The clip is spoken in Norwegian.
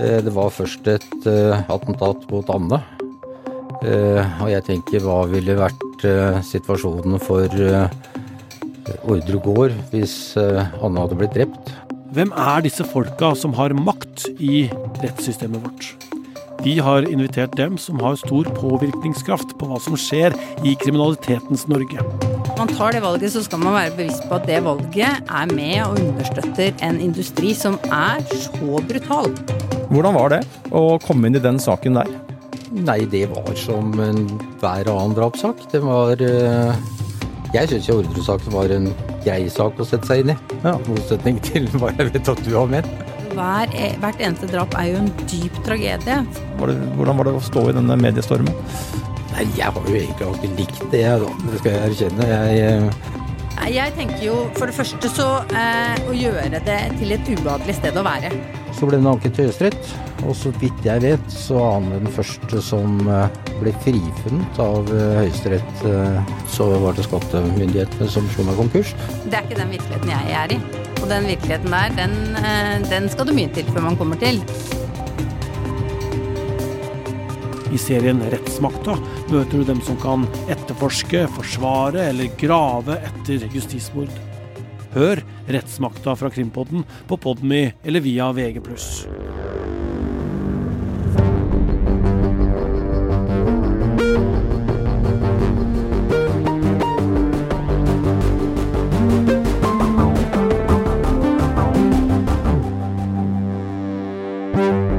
Eh, det var først et eh, attentat mot Anne. Eh, Og jeg tenker hva ville vært situasjonen for Ordre gård hvis Anne hadde blitt drept. Hvem er disse folka som har makt i rettssystemet vårt? Vi har invitert dem som har stor påvirkningskraft på hva som skjer i kriminalitetens Norge. Når man tar det valget, så skal man være bevisst på at det valget er med og understøtter en industri som er så brutal. Hvordan var det å komme inn i den saken der? Nei, det var som enhver annen drapssak. Det var eh, Jeg syns jo ordresaken var en grei sak å sette seg inn i. Ja. Motsetning til hva jeg vet at du har ment. Hver, e- hvert eneste drap er jo en dyp tragedie. Var det, hvordan var det å stå i denne mediestormen? Nei, jeg har jo egentlig alltid likt det, jeg, da. Det skal jeg erkjenne. Jeg, eh, Nei, Jeg tenker jo for det første så eh, å gjøre det til et ubehagelig sted å være. så ble den anket til Høyesterett, og så vidt jeg vet, så er han den første som eh, ble frifunnet av eh, Høyesterett. Så var det skattemyndighetene som slo meg konkurs. Det er ikke den virkeligheten jeg er i. Og den virkeligheten der, den, den skal du mye til før man kommer til. I serien Rettsmakta møter du dem som kan etterforske, forsvare eller grave etter justismord. Hør Rettsmakta fra Krimpodden på Podmy eller via VG+. thank